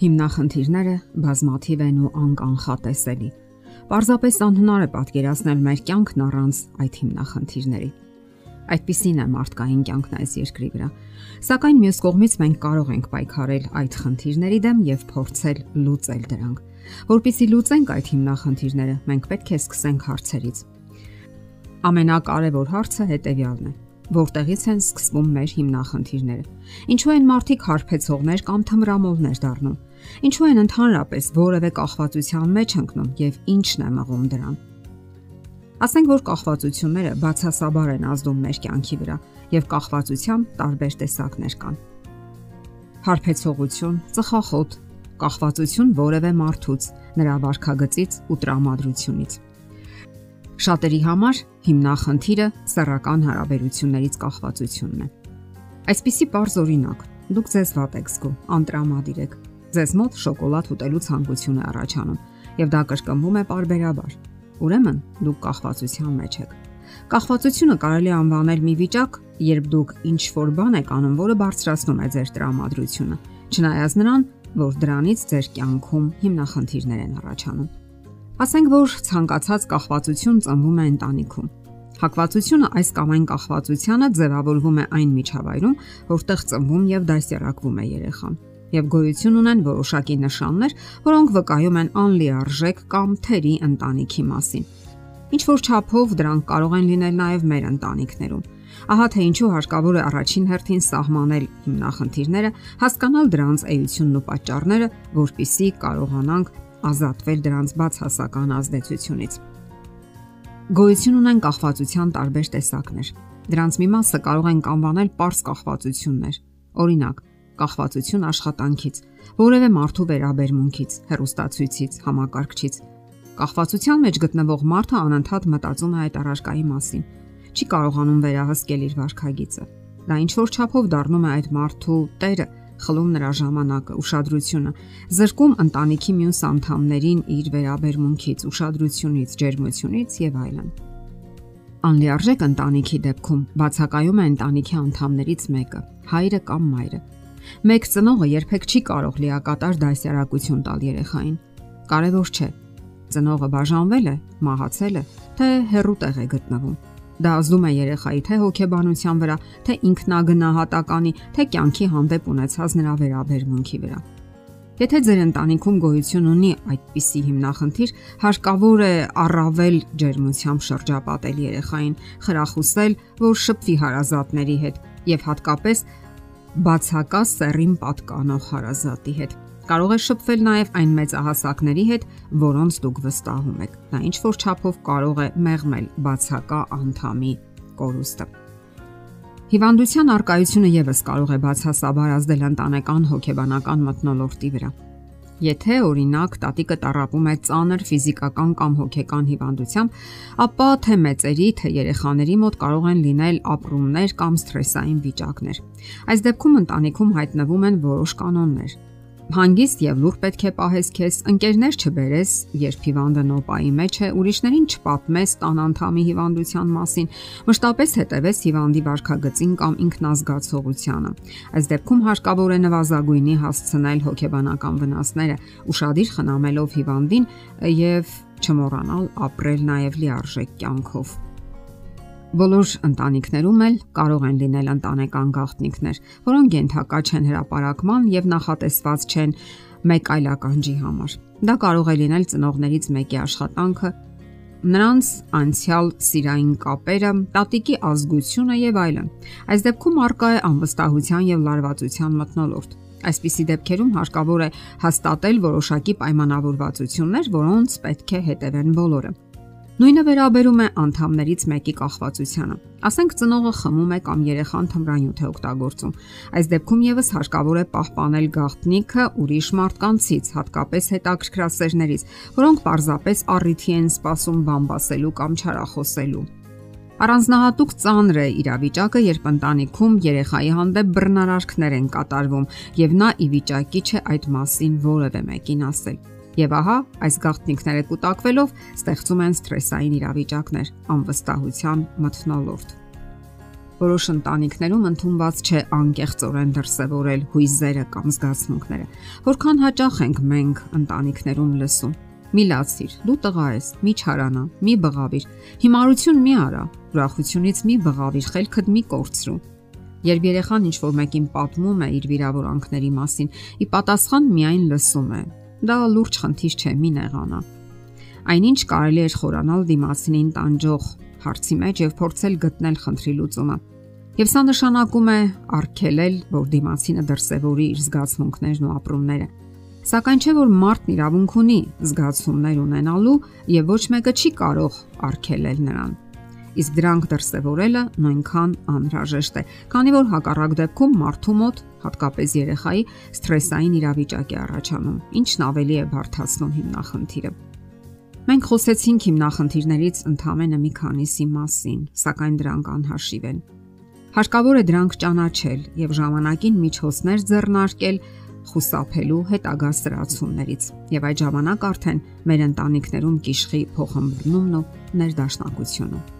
Հիմնախնդիրները բազմաթիվ են ու անկանխատեսելի։ Պարզապես անհնար է պատկերացնել մեր կյանքն առանց այդ հիմնախնդիրների։ Այդպիսին է մարդկային կյանքն այս երկրի վրա։ Սակայն մյուս կողմից մենք կարող ենք պայքարել այդ խնդիրների դեմ եւ փորձել լուծել դրանք։ Որպեսզի լուծենք այդ հիմնախնդիրները, մենք պետք է սկսենք հարցերից։ Ամենակարևոր հարցը հետեւյալն է. Որտեղից են սկսվում մեր հիմնախնդիրները։ Ինչու են մարդիկ հարբեցողներ կամ թմրամոլներ դառնում։ Ինչու են ընդհանրապես որևէ կախվածության մեջ ընկնում եւ ինչն է մղում դրան։ Ասենք որ կախվածությունները բացասաբար են ազդում մեր կյանքի վրա եւ կախվածության տարբեր տեսակներ կան։ Հարբեցողություն, ծխախոտ, կախվածություն որևէ մարդուց, նրա վարքագծից ու տրամադրությունից Շատերի համար հիմնախնդիրը սեռական հարաբերություններից կախվածությունն է։ Այսպիսի པարզ օրինակ՝ դուք ձեզ վատ եք զգում, անտրամադիր եք։ Ձեզ մոտ շոկոլադ ուտելու ցանկություն է առաջանում, եւ դա կրկնվում է parberabar։ Ուրեմն դուք կախվածության մեջ եք։ Կախվածությունը կարելի է անվանել մի վիճակ, երբ դուք ինչ որ բան եք անում, որը բարձրացնում է ձեր տրամադրությունը, չնայած նրան, որ դրանից ձեր կյանքում հիմնախնդիրներ են առաջանում։ Ասենք որ ցանկացած կախվածություն ծնվում է ընտանիքում։ Հակվածությունը այս կամ այն կախվածությանը ձևավորվում է այն միջավայրում, որտեղ ծնվում եւ դասերակվում է երեխան եւ գոյություն ունեն որոշակի նշաններ, որոնք վկայում են անլիարժեք կամ թերի ընտանիքի մասին։ Ինչ որ չափով դրանք կարող են լինել նաև մեր ընտանիքներում։ Ահա թե ինչու հարկավոր է առաջին հերթին սահմանել հիմնախնդիրները, հասկանալ դրանց էությունն ու պատճառները, որpիսի կարողանանք ազատվել դրանց բացասական ազդեցությունից։ Գոյություն ունեն կախվածության տարբեր տեսակներ։ Դրանց մի մասը կարող են կանվանել པարս կախվածություններ։ Օրինակ, կախվածություն աշխատանքից, որևէ մարդու վերաբերմունքից, հերոստացույցից, համակարգչից։ Կախվածության մեջ գտնվող մարդը անընդհատ մտածում է այդ առարկայի մասին։ Չի կարողանում վերահսկել իր վարքագիծը։ Դա ինչ որ չափով դառնում է այդ մարդու տերը խլում նրա ժամանակը, ուշադրությունը, զրկում ընտանիքի մյուս անդամներին իր վերաբերմունքից, ուշադրությունից, ջերմությունից եւ այլն։ Անլիարժեք ընտանիքի դեպքում բացակայում է ընտանիքի անդամներից մեկը՝ հայրը կամ մայրը։ Մեկ ծնողը երբեք չի կարող լիակատար դասյարակություն տալ երեխային։ Կարևոր չէ։ Ծնողը բաժանվել է, մահացել է, թե հերու տեղ է գտնվում Դա ազդում է երեխայի թե հոգեբանության վրա, թե ինքնագնահատականի, թե կյանքի հանդեպ ունեցած նրա վերաբերմունքի վրա։ Եթե ձեր ընտանիքում գոյություն ունի այդպիսի հիմնախնդիր, հարկավոր է առավել ջերմությամբ շրջապատել երեխային, խրախուսել, որ շփվի հարազատների հետ եւ հատկապես բացակա սեռին պատկանող հարազատի հետ կարող է շփվել նաև այն մեծահասակների հետ, որոնց դուք վստահում եք։ Դա ինչ որ չափով կարող է մեղմել բացակա անդամի կորուստը։ Հիվանդության արկայությունը եւս կարող է բացասաբար ազդել ընտանեկան հոգեբանական մթնոլորտի վրա։ Եթե օրինակ տատիկը տարապում է ծանր ֆիզիկական կամ հոգեկան հիվանդությամբ, ապա թե մեծերի, թե երեխաների մոտ կարող են լինել ապրումներ կամ սթրեսային վիճակներ։ Այս դեպքում ընտանիքում հայտնվում են որոշ կանոններ, Հանգիստ եւ լուր պետք է պահես քեզ, ընկերներ չբերես, երբ հիվանդը նոպայի մեջ է, ուրիշներին չպատմես տան անդամի հիվանդության մասին, մշտապես հետևես հիվանդի վարքագծին կամ ինքնազգացողությանը։ Այս դեպքում հարկավոր է նվազագույնի հասցնել հոգեբանական վնասները, ուրشادիր խնամելով հիվանդին եւ չմոռանալ ապրել նաեւ լիարժեք կյանքով։ Բոլոր ընտանիքներում էլ կարող են լինել ընտանեկան գաղտնիքներ, որոնք ենթակա չեն հրաապարակման եւ նախատեսված չեն մեկ այլ ականջի համար։ Դա կարող է լինել ծնողներից մեկի աշխատանքը, նրանց անցյալ սիրային կապերը, տատիկի ազգությունը եւ այլն։ Այս դեպքում արկա է անվստահության եւ լարվածության մթնոլորտ։ Այսպիսի դեպքերում հարկավոր է հաստատել որոշակի պայմանավորվածություններ, որոնց պետք է հետևեն բոլորը։ Նույնը վերաբերում է անդամներից մեկի կախվածությանը։ Ասենք ծնողը խմում է կամ երեխան թմրանյութ է օգտագործում։ Այս դեպքում եւս հարկավոր է պահպանել գաղտնիքը ուրիշ մարդկանցից, հատկապես հետաքրքրասերներից, որոնք պարզապես առիթի են սпасում բամբասելու կամ չարախոսելու։ Առանձնահատուկ ծանր է իրավիճակը, երբ ընտանիքում երեխայի հանդեպ բռնարարքներ են կատարվում, եւ նա ի վիճակի չէ այդ մասին որևէ մեկին ասել։ Եվ ահա այս գաղտնիքները կուտակվելով ստեղծում են սթրեսային իրավիճակներ, անվստահության մթնոլորտ։ Որոշ ընտանիքներում ընդունված չէ անկեղծորեն դրսևորել հույզերը կամ զգացմունքները։ Որքան հաճախ ենք մենք ընտանիքներում լսում. Մի լացիր, դու տղա ես, մի չարանա, մի բղավիր։ Հիմարություն մի արա, ուրախությունից մի բղավիր, խելքդ մի կորցրու։ Երբ երեխան ինչ-որ մեկին պատմում է իր վիրավորանքների մասին, ի պատասխան միայն լսում է։ Դա լուրջ խնդիր չէ, մի նեղանա։ Այնինչ կարելի է խորանալ դիմացինին տանջող հարցի մեջ եւ փորձել գտնել խնդրի լուծումը։ Եվ սա նշանակում է արգելել, որ դիմացինը դրսևորի իր զգացմունքներն ու ապրումները։ Սակայն չէ որ մարդն իրավունք ունի զգացումներ ունենալու եւ ոչ մեկը չի կարող արգելել նրան։ Իսկ դրանք դրսևորելը նույնքան անհրաժեշտ է, քանի որ հակառակ դեպքում մարդու մոտ, հատկապես երեխայի, սթրեսային իրավիճակ է առաջանում, ինչն ավելի է բարթացնում հիմնախնդիրը։ Մենք խոսեցինք հիմնախնդիրներից ընդամենը մի քանիսի մասին, սակայն դրանք անհաշիվ են։ Հարկավոր է դրանք ճանաչել եւ ժամանակին միջոցներ ձեռնարկել խուսափելու հետագա սրացումներից։ Եվ այդ ժամանակ արդեն մեր ընտանիքներում կիշխի փոխհմբռնումն ու ներդաշնակությունը։